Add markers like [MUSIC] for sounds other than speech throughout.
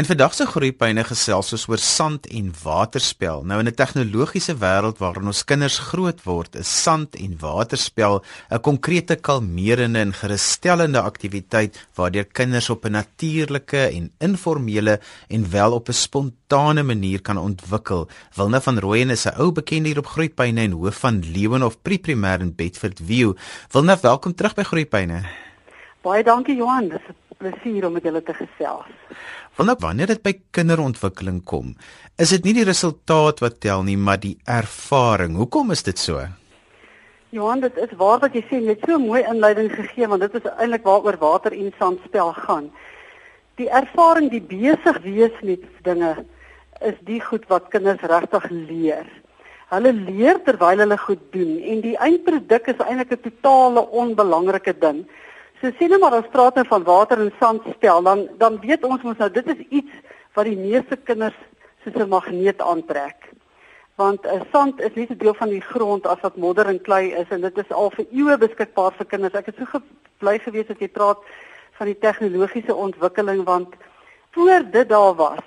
In vandag se groeipyne gesels ons oor sand en waterspel. Nou in 'n tegnologiese wêreld waarin ons kinders groot word, is sand en waterspel 'n konkrete kalmerende en gerusstellende aktiwiteit waardeur kinders op 'n natuurlike en informele en wel op 'n spontane manier kan ontwikkel. Wilne van Rooyen is 'n ou bekende hier op Groeipyne en hoof van Leeuwenhof Pre-Primêr in Bedford View. Wilne, welkom terug by Groeipyne. Baie dankie Johan, dis 'n plesier om met julle te gesels. Want nou, wanneer dit by kinderontwikkeling kom, is dit nie die resultaat wat tel nie, maar die ervaring. Hoekom is dit so? Johan, dit is waar wat jy sê, jy het so 'n mooi inleiding gegee want dit is eintlik waaroor water en sand spel gaan. Die ervaring, die besig wees met dinge is die goed wat kinders regtig leer. Hulle leer terwyl hulle goed doen en die eindproduk is eintlik 'n totale onbelangrike ding. So sien nou maar as praat nou van water en sand spel, dan dan weet ons mos nou dit is iets wat die meeste kinders soos 'n magneet aantrek. Want uh, sand is nie 'n deel van die grond as wat modder en klei is en dit is al vir eeue beskikbaar vir kinders. Ek het so bly gewees dat jy praat van die tegnologiese ontwikkeling want voor dit daar was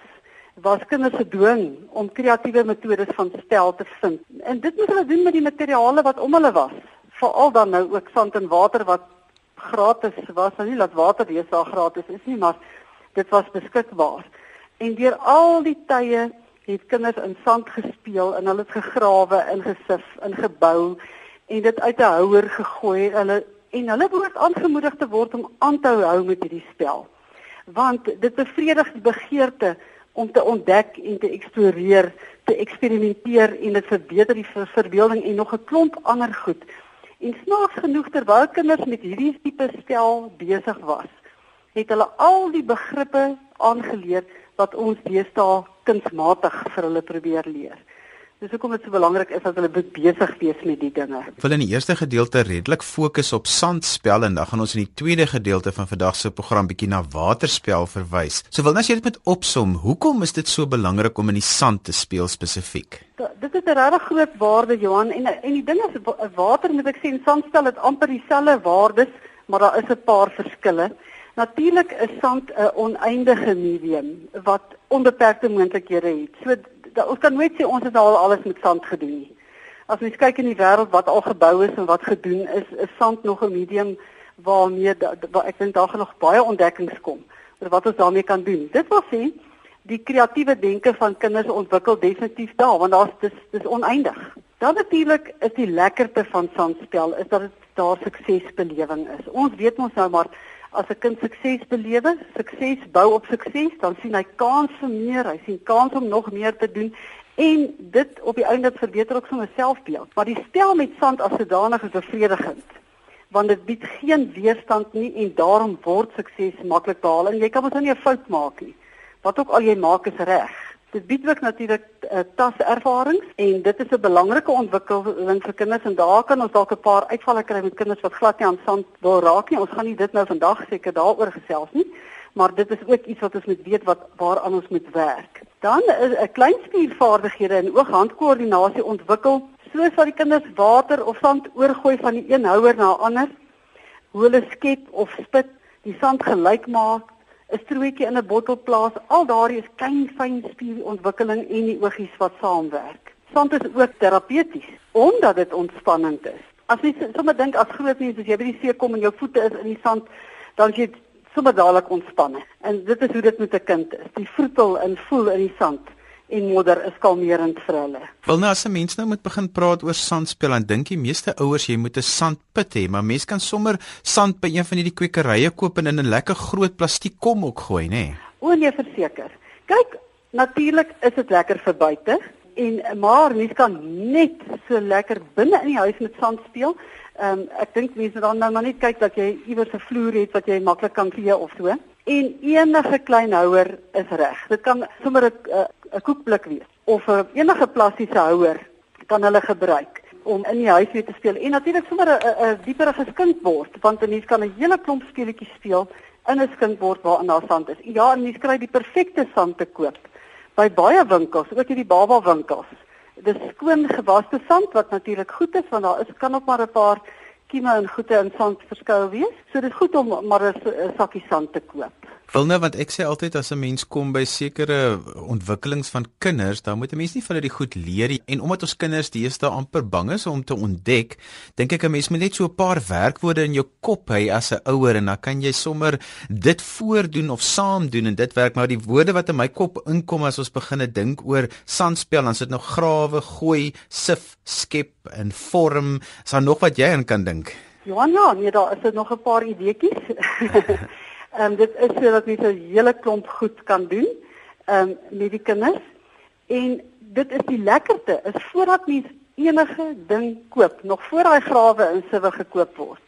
was kinders gedwing om kreatiewe metodes van spel te vind. En dit moet hulle doen met die materiale wat om hulle was. Veral dan nou ook sand en water wat gratis was, nou nie dat water wees daar gratis is nie, maar dit was beskikbaar. En deur al die tye het kinders in sand gespeel en hulle het gegrawe, ingesif, ingebou en dit uit 'n houer gegooi. Hulle en hulle word aangemoedig te word om aan te hou met hierdie spel. Want dit bevredig die begeerte om te ontdek en te eksploreer, te eksperimenteer en dit verbeter die verbeelding en nog 'n klomp ander goed. En snaaks genoeg terwyl kinders met hierdie tipe spel besig was, het hulle al die begrippe aangeleer wat ons deesdae kunsmatig vir hulle probeer leer. Dis hoekom dit so belangrik is dat hulle besig wees met die dinge. Ek wil in die eerste gedeelte redelik fokus op sandspel en dan gaan ons in die tweede gedeelte van vandag se program bietjie na waterspel verwys. So wil net as jy dit met opsom, hoekom is dit so belangrik om in die sand te speel spesifiek? Dit is 'n regtig groot waarde Johan en en die ding is water moet ek sê en sandspel het amper dieselfde waardes, maar daar is 'n paar verskille. Natuurlik is sand 'n oneindige medium wat onbeperkte moontlikhede het. So da, ons kan nooit sê ons het al alles met sand gedoen nie. As mens kyk in die wêreld wat al gebou is en wat gedoen is, is sand nog 'n medium waarmee waar ek dink daar gaan nog baie ontdekkings kom oor wat ons daarmee kan doen. Dit wil sê die kreatiewe denke van kinders ontwikkel definitief daar want daar's dis dis oneindig. Dan natuurlik is die lekkerte van sandspel is dat dit daar suksesbelewing is. Ons weet mos nou maar as 'n kind sukses belewe, sukses bou op sukses, dan sien hy kans vir meer, hy sien kans om nog meer te doen en dit op die einde verbeter ook sommer selfbeeld. Maar die spel met sand as sodanig is bevredigend want dit bied geen weerstand nie en daarom word sukses maklik behaal en jy kan mos nou nie 'n fout maak nie. Wat ook al jy maak is reg. Dit bied ook natuurlik uh, taservarings en dit is 'n belangrike ontwikkeling vir kinders en daar kan ons dalk 'n paar uitvalle kry met kinders wat glad nie aan sand wil raak nie. Ons gaan nie dit nou vandag seker daaroor gesels nie, maar dit is ook iets wat ons moet weet wat waaraan ons moet werk. Dan is 'n klein spiervaardighede en oog-handkoördinasie ontwikkel soos wat die kinders water of sand oorgooi van die een houer na 'n ander, hoe hulle skep of spit, die sand gelyk maak 'n strootjie in 'n bottel plaas, al daardie is klein fyn spierontwikkeling en die oogies wat saamwerk. Sand is ook terapeuties omdat dit ontspannend is. As jy sommer dink as groot mens as jy by die see kom en jou voete is in die sand, dan jy sommer dadelik ontspanne. En dit is hoe dit met 'n kind is. Die vroetel en voel in die sand en moeder is kalmerend vir hulle. Wel nou as 'n mens nou moet begin praat oor sandspel, dan dink die meeste ouers jy moet 'n sandput hê, maar mens kan sommer sand by een van hierdie kwekerye koop en in 'n lekker groot plastiek kom ook gooi, nê? Nee? O nee, verseker. Kyk, natuurlik is dit lekker vir buite en maar mens kan net so lekker binne in die huis met sand speel. Ehm um, ek dink mense dan nou maar net kyk dat jy iewers 'n vloer het wat jy maklik kan vee of so. En enige klein houer is reg. Dit kan sommer 'n 'n koekblik wees of 'n enige plastiese houer kan hulle gebruik om in die huis mee te speel. En natuurlik sommer 'n 'n dieperige skinkbord want 'n mens kan 'n hele klomp speletjies speel in 'n skinkbord waarin daar sand is. Ja, en mens kry die perfekte sand te koop by baie winkels, ook hierdie baba winkels. Dis skoon gewaste sand wat natuurlik goed is want daar is kan ook maar 'n paar skieme en goede in sand verskuil wees. So dit is goed om maar 'n sakkie sand te koop. Wil nou want ek sê altyd as 'n mens kom by sekere ontwikkelings van kinders, dan moet 'n mens nie vir hulle die goed leer nie. En omdat ons kinders deesdae amper bang is om te ontdek, dink ek 'n mens moet net so 'n paar werkwoorde in jou kop hê as 'n ouer en dan kan jy sommer dit voordoen of saam doen en dit werk maar die woorde wat in my kop inkom as ons begine dink oor sandspel, dan sit nou grawe, gooi, sif, skep en vorm. Is daar nog wat jy aan kan dink? Ja, ja, nee, daar is nog 'n paar ideetjies. [LAUGHS] Ehm um, dit is sodat jy 'n hele klomp goed kan doen ehm um, met die kinders. En dit is die lekkerte is voordat mens enige ding koop, nog voor daai grawe in siwe gekoop word.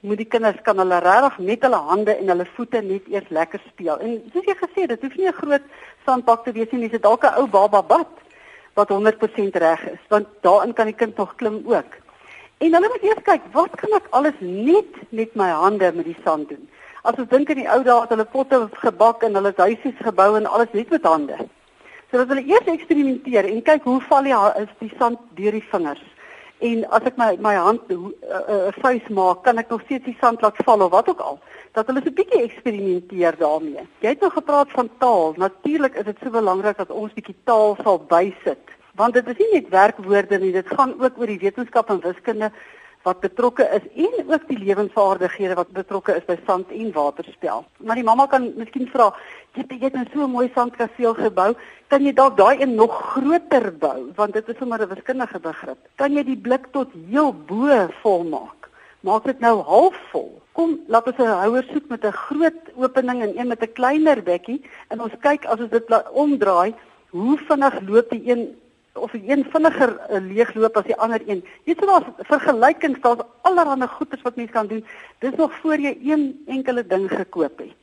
Moet die kinders kan hulle regtig met hulle hande en hulle voete net eers lekker speel. En soos jy gesê het, dit hoef nie 'n groot sandbak te wees nie, dis dalk 'n ou baba bad wat 100% reg is, want daarin kan die kind nog klim ook. En hulle moet eers kyk, wat kan ek alles net met my hande met die sand doen? As ons dink aan die ou dae het hulle potte gebak en hulle huisies gebou en alles net met hande. So dat hulle eers eksperimenteer en kyk hoe val die is die sand deur die vingers. En as ek my my hand 'n uh, uh, vuis maak, kan ek nog steeds die sand laat val of wat ook al. Dat hulle so 'n bietjie eksperimenteer daarmee. Jy het nou gepraat van taal. Natuurlik is dit so belangrik dat ons bietjie taal sal bysit. Want dit is nie net werkwoorde nie, dit gaan ook oor die wetenskap en wiskunde wat betrokke is en ook die lewensvaardighede wat betrokke is by sand en waterspel. Maar die mamma kan miskien vra, jy jy het nou so 'n mooi sandkasteel gebou, kan jy dalk daai een nog groter bou want dit is sommer 'n wiskundige begrip. Kan jy die blik tot heel bo vol maak? Maak dit nou halfvol. Kom, laat ons 'n houer soek met 'n groot opening en een met 'n kleiner bekkie en ons kyk as ons dit omdraai, hoe vinnig loop die een of die een vinniger uh, leegloop as die ander een. Jy sien daar's vergelykings, daar's allerlei goeders wat mens kan doen. Dis nog voor jy een enkele ding gekoop het.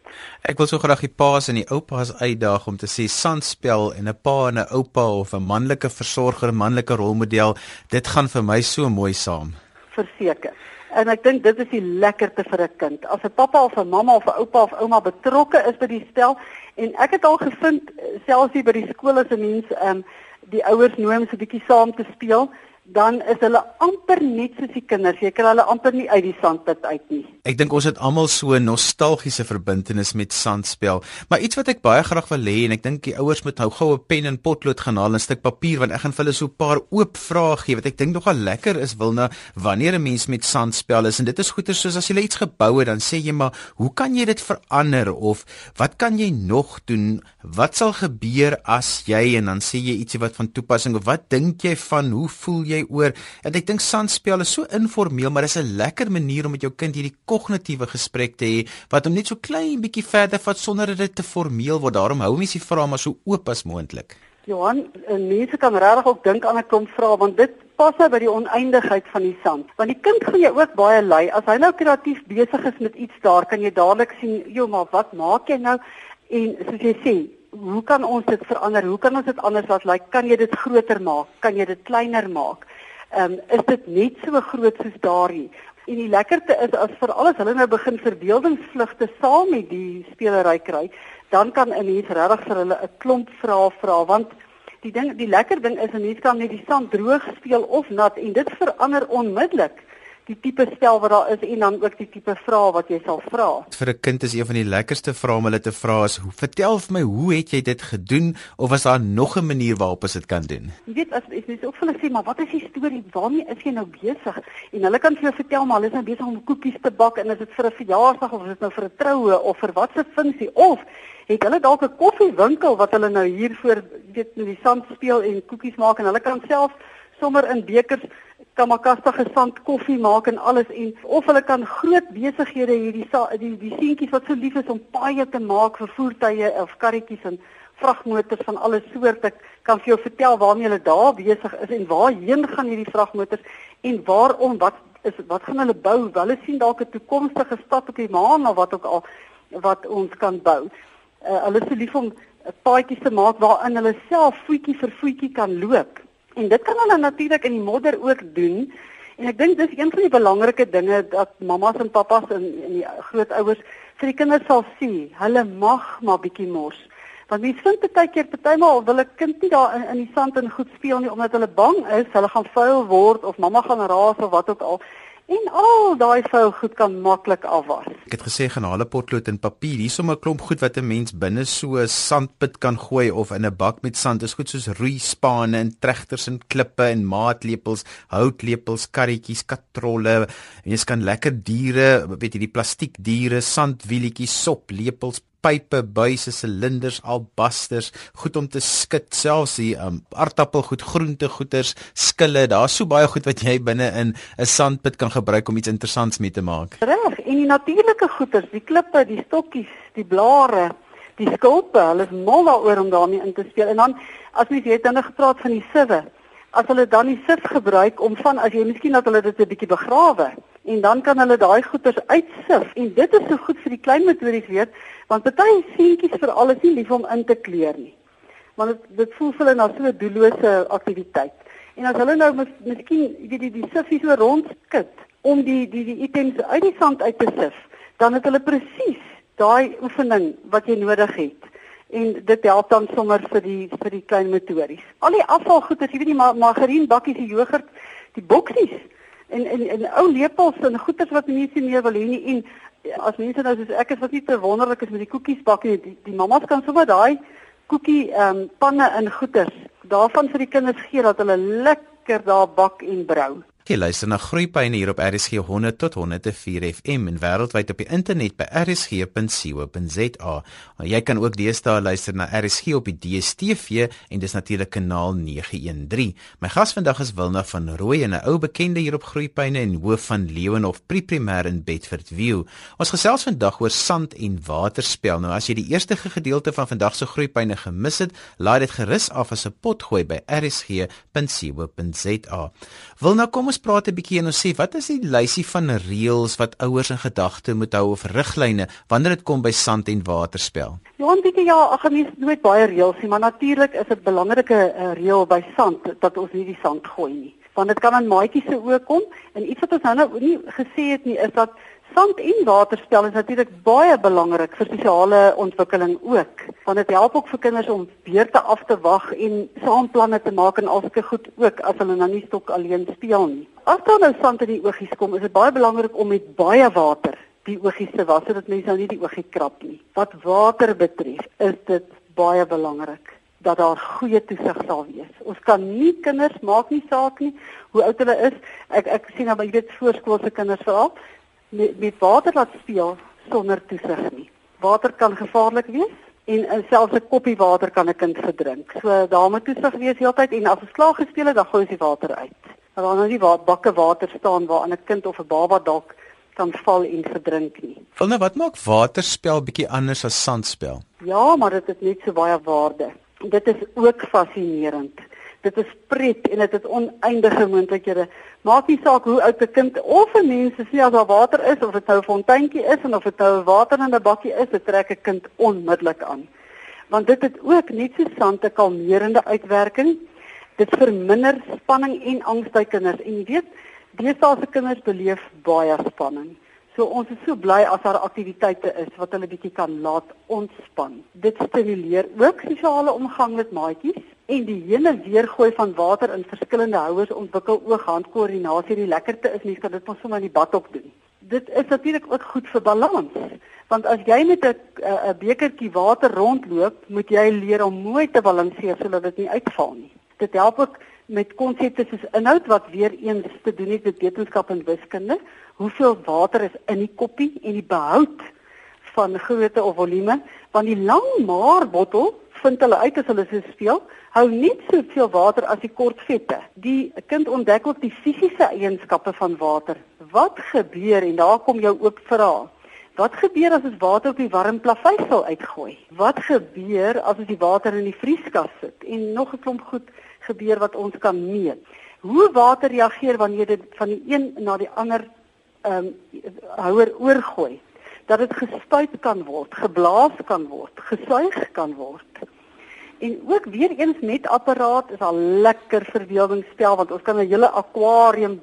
Ek wil so graag die paas en die oupas uitdaag om te sê sandspel en 'n pa en 'n oupa of 'n manlike versorger, 'n manlike rolmodel, dit gaan vir my so mooi saam. Verseker. En ek dink dit is die lekkerte vir 'n kind. As 'n pappa of 'n mamma of 'n oupa of ouma betrokke is by die spel en ek het al gevind selfs hier by die skool as 'n mens ehm um, die ouers nooi om so 'n bietjie saam te speel dan is hulle amper net soos die kinders. Jy kan hulle amper nie uit die sandpit uit nie. Ek dink ons het almal so 'n nostalgiese verbintenis met sandspel. Maar iets wat ek baie graag wil hê en ek dink die ouers moet nou gou 'n pen en potlood gaan haal en 'n stuk papier want ek gaan vir hulle so 'n paar oop vrae gee wat ek dink nogal lekker is wilna wanneer 'n mens met sandspel is en dit is goeie soos as jy iets gebou het dan sê jy maar hoe kan jy dit verander of wat kan jy nog doen? Wat sal gebeur as jy en dan sê jy ietsie wat van toepassing of wat dink jy van hoe voel jy jy oor en ek dink sandspel is so informeel maar dis 'n lekker manier om met jou kind hierdie kognitiewe gesprek te hê wat hom net so klein bietjie verder vat sonder dat dit te formeel word. Daarom hou mens die vrae maar so oop as moontlik. Johan mense kan regtig ook dink aan 'n klomp vrae want dit pas nou by die oneindigheid van die sand. Want die kind gaan jy ook baie lei. As hy nou kreatief besig is met iets daar kan jy dadelik sien joh maar wat maak jy nou? En soos jy sê hoe kan ons dit verander? Hoe kan ons dit anders laat lyk? Like, kan jy dit groter maak? Kan jy dit kleiner maak? Ehm um, is dit net so groot soos daardie? En die lekkerte is as vir alles hulle nou begin verbeeldingsvlugte saam met die spelery kry, dan kan 'n mens regtig vir hulle 'n klomp vrae vra want die ding die lekker ding is 'n mens kan net die sand droog speel of nat en dit verander onmiddellik die tipe stel wat daar is en dan ook die tipe vrae wat jy sal vra. Vir 'n kind is een van die lekkerste vrae om hulle te vra is: "Vertel vir my, hoe het jy dit gedoen of was daar nog 'n manier waarop ons dit kan doen?" Jy weet as jy ook vir hulle sê, "Maar wat is die storie? Waarmee is jy nou besig?" En hulle kan vir jou vertel maar hulle is nou besig om koekies te bak en is dit vir 'n verjaarsdag of is dit nou vir 'n troue of vir wat se funksie of het hulle dalk 'n koffiewinkel wat hulle nou hier voor weet met die sand speel en koekies maak en hulle kan self sommer in bekers kamakasta gesand koffie maak en alles en of hulle kan groot besighede hierdie die die seentjies wat so lief is om paaie te maak vir voertuie of karretjies en vragmotors van alle soorte kan vir jou vertel waarmee hulle daar besig is en waarheen gaan hierdie vragmotors en waarom wat is wat gaan hulle bou? Hulle sien dalk 'n toekomstige stad op die maan of wat ook al wat ons kan bou. Uh, hulle is so lief om paadjies te maak waarin hulle self voetjie vir voetjie kan loop En dit kan hulle natuurlik in die modder ook doen. En ek dink dis een van die belangrike dinge dat mammas en pappas en, en die grootouers vir die kinders sal sê, hulle mag maar bietjie mors. Want mens vind baie keer partymal wil 'n kind nie daar in, in die sand en goed speel nie omdat hulle bang is hulle gaan vuil word of mamma gaan raas of wat ook al. En al daai vuil goed kan maklik afwas. Ek het gesê gaan haal 'n potlood en papier. Hier sommer 'n klomp goed wat 'n mens binne so 'n sandput kan gooi of in 'n bak met sand. Dis goed soos roeispane en tregters en klippe en maatlepels, houtlepels, karretjies, katrolle. En jy kan lekker diere, weet jy, die plastiek diere, sandwieletjies, sop, lepels, pype, buise, silinders, albasters, goed om te skud, selfs die um, aardappelgoed, groentegoeders, skille. Daar's so baie goed wat jy binne in 'n sandpit kan gebruik om iets interessants mee te maak. Reg, en die natuurlike goeders, die klippe, die stokkies, die blare, die skulpe, hulle is mal daaroor om daarmee in te speel. En dan as mens weet dan gepraat van die siwe, as hulle dan die sif gebruik om van as jy miskien dat hulle dit 'n bietjie begrawe en dan kan hulle daai goeders uitsif en dit is so goed vir die klein motories weet want party seentjies vir alles nie lief om in te kleur nie. Want dit dit voel vir hulle na so 'n doellose aktiwiteit. En as hulle nou mis, miskien weet die die sifie so rondskit om die die die items uit die sand uit te sif dan het hulle presies daai oefening wat jy nodig het. En dit help dan sommer vir die vir die klein motories. Al die afvalgoed, jy weet die margarien bakkies, die jogurt, die boksies en en en ou lepels en goeders wat mense nie meer wil hê nie. En as mense nou soos ek is wat nie te wonderlik is met die koekies bak nie die, die mammas kan sommer daai koekie ehm um, panne in goeders daarvan vir die kinders gee dat hulle lekker daar bak en brou Jy luister na Groepyne hier op RSG 100 tot 104 FM en wêreldwyd op die internet by rsg.co.za. Jy kan ook deesdae luister na RSG op die DStv en dis natuurlik kanaal 913. My gas vandag is Wilna van Rooi 'n ou bekende hier op Groepyne en hoof van Leeuwenhof Preprimêr in Bedford View. Ons gesels vandag oor sand en waterspel. Nou as jy die eerste gedeelte van vandag se Groepyne gemis het, laai dit gerus af as 'n potgooi by rsg.co.za. Wilna kom ons praat 'n bietjie en ons sê wat is die lysie van reëls wat ouers in gedagte moet hou of riglyne wanneer dit kom by sand en waterspel? Ja, bietjie ja, ag mens nooit baie reëls nie, maar natuurlik is dit 'n belangrike uh, reël by sand dat ons nie die sand gooi nie. Want dit kan aan maatjies se oë kom en iets wat ons nou nou nie gesê het nie is dat Sand en waterspel is natuurlik baie belangrik vir sosiale ontwikkeling ook. Want dit help ook vir kinders om beurte af te wag en saam planne te maak en alsite goed ook as hulle nou nie stok alleen speel nie. As daar nou sand in die oogies kom, is dit baie belangrik om met baie water die oogies te was sodat mense nou nie die oogie krap nie. Wat water betref, is dit baie belangrik dat daar goeie toesig sal wees. Ons kan nie kinders maak nie saak nie hoe oud hulle is. Ek ek sien nou jy weet voorskoolse kinders veral met, met water laat speel sonder toesig nie. Water kan gevaarlik wees en uh, selfs 'n koppie water kan 'n kind verdrink. So daar moet toesig wees heeltyd en as 'n slaag gespeel het, dan gooi jy die water uit. Dat daar nou nie wa bakke water staan waar 'n kind of 'n baba dalk kan val en verdrink nie. Volne wat maak waterspel bietjie anders as sandspel? Ja, maar dit het net so baie waarde. Dit is ook fascinerend dit is pret en dit is oneindige moontlikhede. Maak nie saak hoe oud 'n kind of 'n mens is, as daar water is of dit nou 'n fonteintjie is en of dit nou water in 'n bakkie is, dit trek 'n kind onmiddellik aan. Want dit het ook net so sand 'n kalmerende uitwerking. Dit verminder spanning en angs by kinders en jy weet, deesdae se kinders beleef baie spanning. So ons is so bly as daar aktiwiteite is wat hulle bietjie kan laat ontspan. Dit stimuleer ook sosiale omgang met maatjies en die hele weergooi van water in verskillende houers ontwikkel oog-hand koördinasie. Die lekkerte is nie dat dit ons sommer in die bad op doen. Dit is natuurlik ook goed vir balans. Want as jy met 'n 'n bekertjie water rondloop, moet jy leer om mooi te balanseer sodat dit nie uitval nie. Dit help ook met konsepte soos inhoud wat weer eens te doen het met wetenskap en wiskunde hoeveel water is in die koppie en die behoud van grootte of volume want die lang maar bottel vind hulle uit as hulle so speel hou net soveel water as die kort vette die kind ontdek ook die fisiese eienskappe van water wat gebeur en daar kom jou oop vrae Wat gebeur as ons water op die warm plaveisel uitgooi? Wat gebeur as ons die water in die vrieskas sit? En nog 'n klomp goed gebeur wat ons kan meet. Hoe water reageer wanneer dit van die een na die ander ehm um, houer oorgooi dat dit gespuit kan word, geblaas kan word, gesuig kan word. En ook weer eens met apparaat is al lekker verbeeldingsspel want ons kan 'n hele akwarium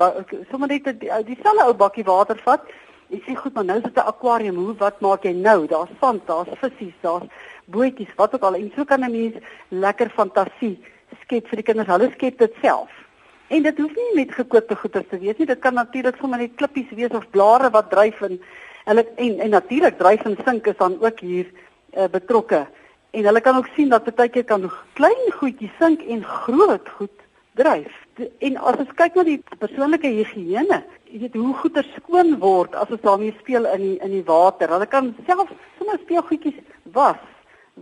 sommer net dieselfde ou bakkie water vat. Jy sê goed, maar nou is dit 'n akwarium. Hoe wat maak jy nou? Daar's sand, daar's visse, daar's bootjies, wat ook al. En so kan 'n mens lekker fantasie skep vir die kinders. Hulle skep dit self En dit hoef nie met gekookte goeder te wees nie. Dit kan natuurlik sommer net klippies wees of blare wat dryf in hulle en en natuurlik dryf en sink is dan ook hier uh, betrokke. En hulle kan ook sien dat baie keer kan klein goedjies sink en groot goed dryf. En as ons kyk na die persoonlike higiëne, jy weet hoe goeder skoon word as ons daarmee speel in die, in die water. Hulle kan self sommer speelgoedjies was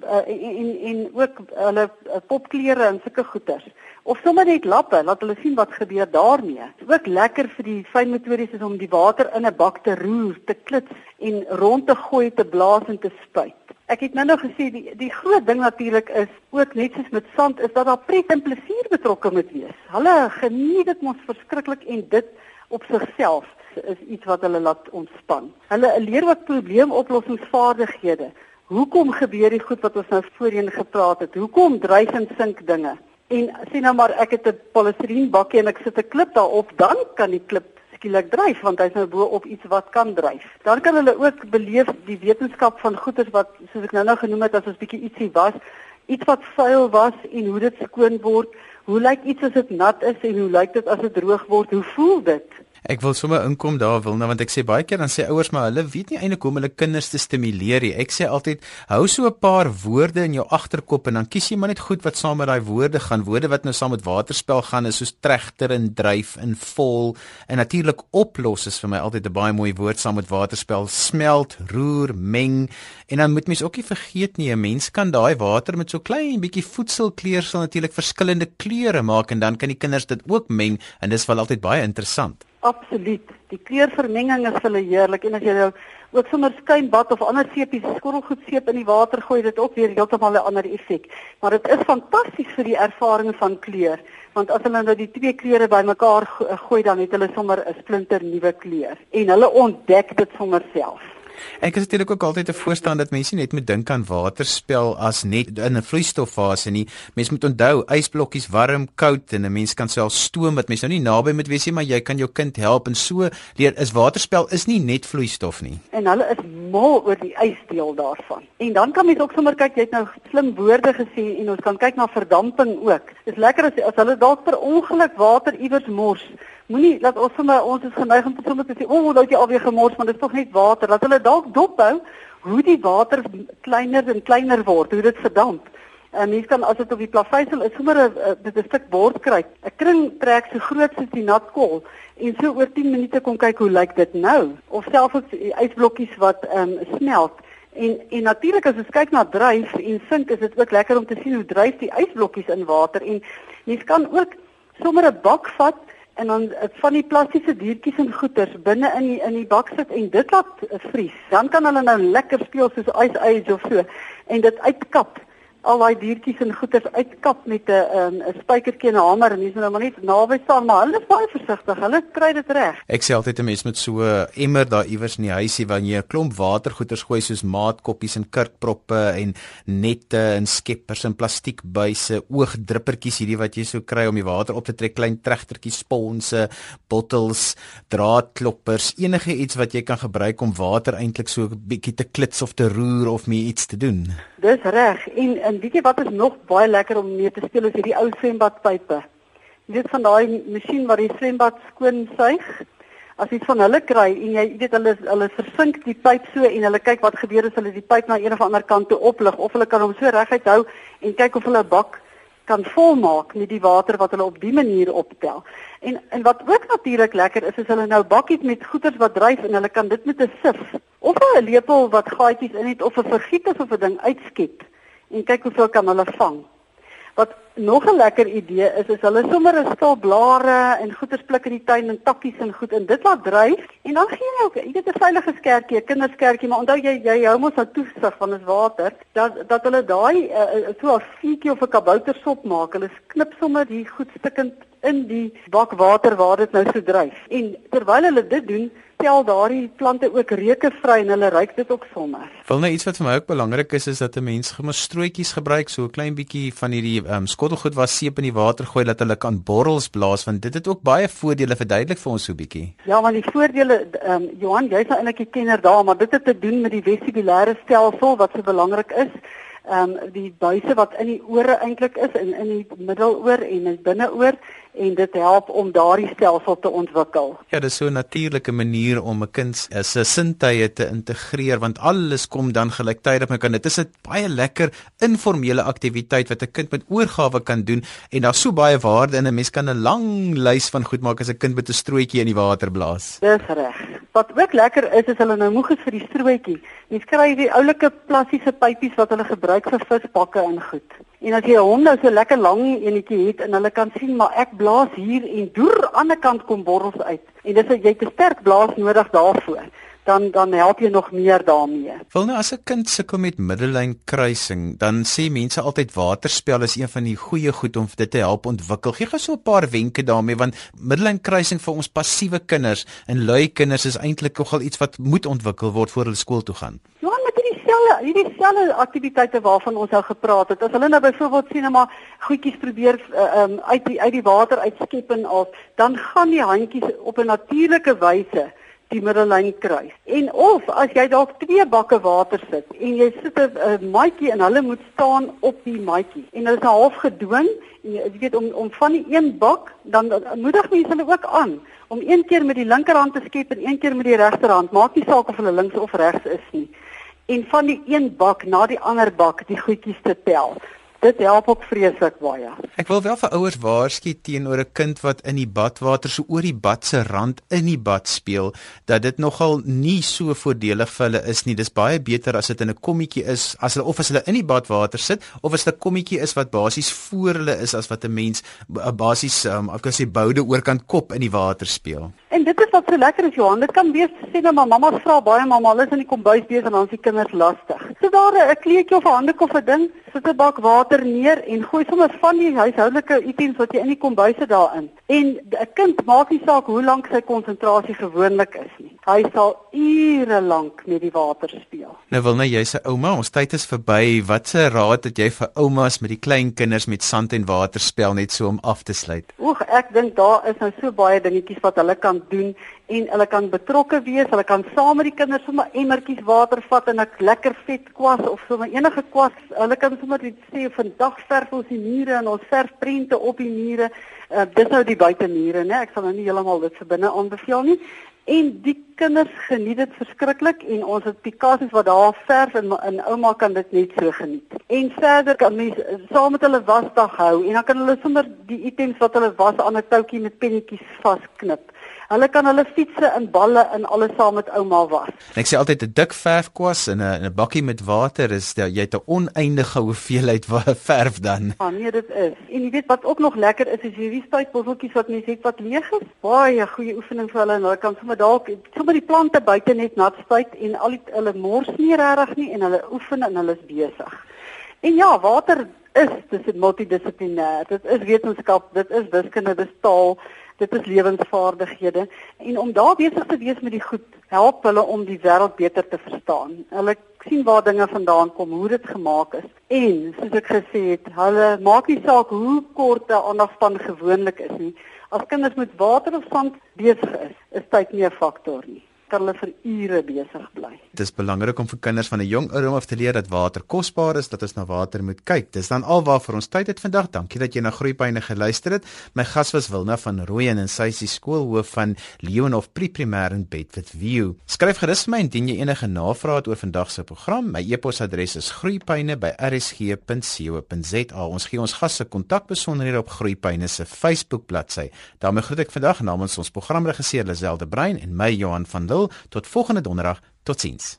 uh, en en en ook hulle uh, popklere en sulke goeders. Of sommer net lappe, laat hulle sien wat gebeur daarmee. Dit is ook lekker vir die fynmotories is om die water in 'n bak te roer, te klits en rond te gooi, te blaas en te spuit. Ek het nou nog gesê die die groot ding natuurlik is ook net soos met sand is dat daar pret en plesier betrokke moet wees. Hulle geniet dit mos verskriklik en dit op sigself is iets wat hulle laat ontspan. Hulle leer ook probleemoplossingsvaardighede. Hoekom gebeur die goed wat ons nou voorheen gepraat het? Hoekom dryf en sink dinge? En sien nou maar ek het 'n polistireen bakkie en ek sit 'n klip daarop, dan kan die klip skielik dryf want hy's nou bo op iets wat kan dryf. Dan kan hulle ook beleef die wetenskap van goeders wat soos ek nou-nou genoem het as ons bietjie ietsie was, iets wat vuil was en hoe dit skoon word. Hoe lyk iets as dit nat is en hoe lyk dit as dit droog word? Hoe voel dit? Ek wil sommer inkom daar wil nou want ek sê baie keer dan sê ouers maar hulle weet nie eintlik hoe om hulle kinders te stimuleer nie. Ek sê altyd hou so 'n paar woorde in jou agterkop en dan kies jy maar net goed wat saam met daai woorde gaan. Woorde wat nou saam met waterspel gaan is soos tregter en dryf en vol en natuurlik oplos is vir my altyd 'n baie mooi woord saam met waterspel. Smelt, roer, meng en dan moet mens ook nie vergeet nie 'n mens kan daai water met so klein bietjie voedselkleur sal natuurlik verskillende kleure maak en dan kan die kinders dit ook meng en dis wel altyd baie interessant. Absoluut. Die kleurvermenging is hulle heerlik en as jy nou ook sommer skuimbad of ander seepies skottelgoed seep in die water gooi, dit ook weer heeltemal 'n ander effek. Maar dit is fantasties vir die ervaring van kleur, want as hulle nou die twee kleure bymekaar gooi, dan het hulle sommer 'n splinter nuwe kleur en hulle ontdek dit sommer self. Ek is natuurlik ook altyd 'n voorstander dat mense net moet dink aan waterspel as net in 'n vloeistoffase nie. Mens moet onthou ysblokkies warm, koud en 'n mens kan self stoom wat mens nou nie naby moet wees nie, maar jy kan jou kind help en so leer is waterspel is nie net vloeistof nie. En hulle is mal oor die ysdeel daarvan. En dan kan mens ook sommer kyk, jy het nou slim woorde gesê en ons kan kyk na verdamping ook. Dis lekker as as hulle dalk per ongeluk water iewers mors Moenie laat ons sommer ons is geneig om te sê, "O, oh, daai jy alweer gemors, maar dit is tog net water." Laat hulle dalk dophou hoe die water kleiner en kleiner word, hoe dit verdamp. En mens kan as dit op die plaveisel is, sommer 'n dit 'n stuk bord kry. 'n Kring trek so groot soos die nat kol en so oor 10 minute kom kyk hoe lyk dit nou of selfs ysblokkies wat ehm um, smelt. En en natuurlik as ons kyk na dryf en sink, is dit ook lekker om te sien hoe dryf die ysblokkies in water en mens kan ook sommer 'n bak vat en dan eh, van die plastiese diertjies en goeters binne in die in die bak sit en dit laat vries. Dan kan hulle nou lekker speel soos ice age of so en dit uitkap al daai diertjies en goeters uitkap met 'n um, 'n spykertjie en 'n hamer en dis nou maar net naby staan maar hulle is baie versigtig. Hulle kry dit reg. Ek sê altyd 'n mens met so 'n emmer daar iewers in die huisie wanneer jy 'n klomp watergoeters gooi soos maatkoppies en kurkproppe en nette en skeppers en plastiekbuise, oogdruppertjies hierdie wat jy sou kry om die water op te trek, klein tregtertjies, sponse, bottels, draadkloppers, enige iets wat jy kan gebruik om water eintlik so 'n bietjie te klits of te roer of mee iets te doen. Dis reg. En en weet jy wat is nog baie lekker om mee te speel is hierdie ou swembadpype. Jy weet van daai masjien waar die swembad skoon suig. As jy van hulle kry en jy weet hulle hulle versink die pyp so en hulle kyk wat gebeur as hulle die pyp na een of ander kant toe oplig of hulle kan hom so reguit hou en kyk of hulle 'n bak kan volmaak met die water wat hulle op die manier optel. En en wat ook natuurlik lekker is, is hulle nou bakkies met goeders wat dryf en hulle kan dit met 'n sif of 'n lepel wat gaatjies in het of 'n vergieter of 'n ding uitskep en kyk hoeveel kan hulle vang. Wat nog 'n lekker idee is, is hulle sommer 'n stil blare en goeders pluk in die tuin en takkies en goed en dit laat dryf en dan gee jy ook, jy weet 'n veilige skertjie, 'n kinderskertjie, maar onthou jy jy hou mos nou toesig van ons water dat dat hulle daai uh, so 'n fietjie of 'n kaboutersop maak. Hulle knip sommer die goed stikkend in die bak water waar dit nou so dryf. En terwyl hulle dit doen, tel daardie plante ook reuke vry en hulle ruik dit ook sommer. Wil nou iets wat vir my ook belangrik is is dat 'n mens gemma strootjies gebruik, so 'n klein bietjie van hierdie ehm um, skottelgoed wat seep in die water gooi dat hulle kan borrels blaas want dit het ook baie voordele verduidelik vir ons so 'n bietjie. Ja, want die voordele ehm um, Johan, jy's nou eintlik 'n kenner daar, maar dit het te doen met die vestibulêre stelsel wat so belangrik is ehm um, die buise wat in die ore eintlik is in in die middeloor en in binneoor en dit help om daardie stelsel te ontwikkel. Ja, dis so 'n natuurlike manier om 'n kind se sintuie te integreer want alles kom dan gelyktydig met kan. Dit is 'n baie lekker informele aktiwiteit wat 'n kind met oorgawe kan doen en daar's so baie waarde in 'n mens kan 'n lang lys van goed maak as 'n kind met 'n strootjie in die water blaas. Dis reg. Wat ook lekker is is hulle nou moeg is vir die strootjie. Jy kry die oulike plastiese pypies wat hulle gebruik vir visbakke en goed. En as jy 'n hond nou so lekker lang enetjie het en hulle kan sien maar ek blaas hier en deur aan die ander kant kom borrels uit. En dis jy 'n sterk blaas nodig daarvoor dan dan help jy nog meer daarmee. Wil nou as 'n kind sukkel met middellyn kruising, dan sê mense altyd waterspel is een van die goeie goed om dit te help ontwikkel. Gee gou so 'n paar wenke daarmee want middellyn kruising vir ons passiewe kinders en lui kinders is eintlik nogal iets wat moet ontwikkel word voor hulle skool toe gaan. Ja, hierdie selle, hierdie selle aktiwiteite waarvan ons nou gepraat het. As hulle nou byvoorbeeld sien nou maar goedjies probeer uh, um, uit die uit die water uitskep en al, dan gaan die handjies op 'n natuurlike wyse die middellyn kruis. En of as jy dalk twee bakke water sit en jy sit 'n maatjie en hulle moet staan op die maatjie en hulle is nou half gedwing en jy weet om om van die een bak dan moedig mense hulle ook aan om een keer met die linkerhand te skep en een keer met die regterhand. Maak nie saak of hulle links of regs is nie. En van die een bak na die ander bak die goedjies te tel. Dit help ook vreeslik baie. Ek wil wel vir ouers waarsku teenoor 'n kind wat in die badwater so oor die bad se rand in die bad speel dat dit nogal nie so voordelig vir hulle is nie. Dis baie beter as dit in 'n kommetjie is as hulle of as hulle in die badwater sit of as 'n kommetjie is wat basies voor hulle is as wat 'n mens basies um, ek kan sê boude oorkant kop in die water speel. En dit is wat so lekker is Johan. Dit kan wees sê nou maar mamma vra baie mamma, hulle is in die kombuis besig en dan is die kinders lastig. So daar 'n kleedjie of 'n handdoek of 'n ding, sit 'n bak water neer en gooi sommer van die huishoudelike items wat jy in die kombuis het daarin. En 'n kind maak nie saak hoe lank sy konsentrasie gewoonlik is nie. Hy sal ure lank met die water speel. Nou wil nou jy sê ouma, ons tyd is verby. Watse raad het jy vir oumas met die klein kinders met sand en water speel net so om af te sluit? Oeg, ek dink daar is nou so baie dingetjies wat hulle kan doen en hulle kan betrokke wees. Hulle kan saam met die kinders sommer emmertjies water vat en 'n lekker vet kwas of sommer enige kwas. Hulle kan sommer sê vandag verf ons die mure en ons verf prente op die mure. Uh, dis nou die buitemure, né? Ek sal nou nie heeltemal dit vir binne aanbeveel nie. En die kinders geniet dit verskriklik en ons het Picasso's wat daar verf en in ouma kan dit net so geniet. En verder kan mens saam met hulle wasdag hou en dan kan hulle sommer die items wat hulle was aan 'n toutjie met pennetjies vasknip. Hulle kan hulle fietsse in balle en alles saam met ouma was. Ek sê altyd 'n dik verfkwas in 'n 'n bakkie met water is jy het 'n oneindige hoeveelheid [LAUGHS] verf dan. Ja, nee, dit is. En jy weet wat ook nog lekker is, is hierdie spuitbotteltjies wat mense het wat leeg is. Baie goeie oefening vir hulle en hulle kan sommer dalk sommer die plante buite net nat spuit en al die hulle mors nie regtig nie en hulle oefen en hulle is besig. En ja, water is dis multidissiplinêr. Dit is wetenskap, dit is wiskunde, dit is taal dit is lewensvaardighede en om daar besig te wees met die goed help hulle om die wêreld beter te verstaan. Hulle sien waar dinge vandaan kom, hoe dit gemaak is en soos ek gesê het, hulle maak nie saak hoe kort 'n aandagspan gewoonlik is nie. As kinders met water of sand besig is, is tyd nie 'n faktor nie kan hulle vir ure besig bly. Dit is belangrik om vir kinders van 'n jong ouderdom af te leer dat water kosbaar is, dat ons na water moet kyk. Dis dan alwaar vir ons tyd het vandag. Dankie dat jy na Groepyne geluister het. My gas was Wilna van Rooyen en sy is die skoolhoof van Leonhof Pre-primêr in Bedford View. Skryf gerus vir my indien jy enige navrae het oor vandag se program. My e-posadres is groepyne@rsg.co.za. Ons gee ons gasse kontakbesonderhede op Groepyne se Facebook bladsy. daarmee groet ek vandag namens ons programregisseur Lazelle de Bruin en my Johan van Lille. Tot volgende donderdag. Totsiens.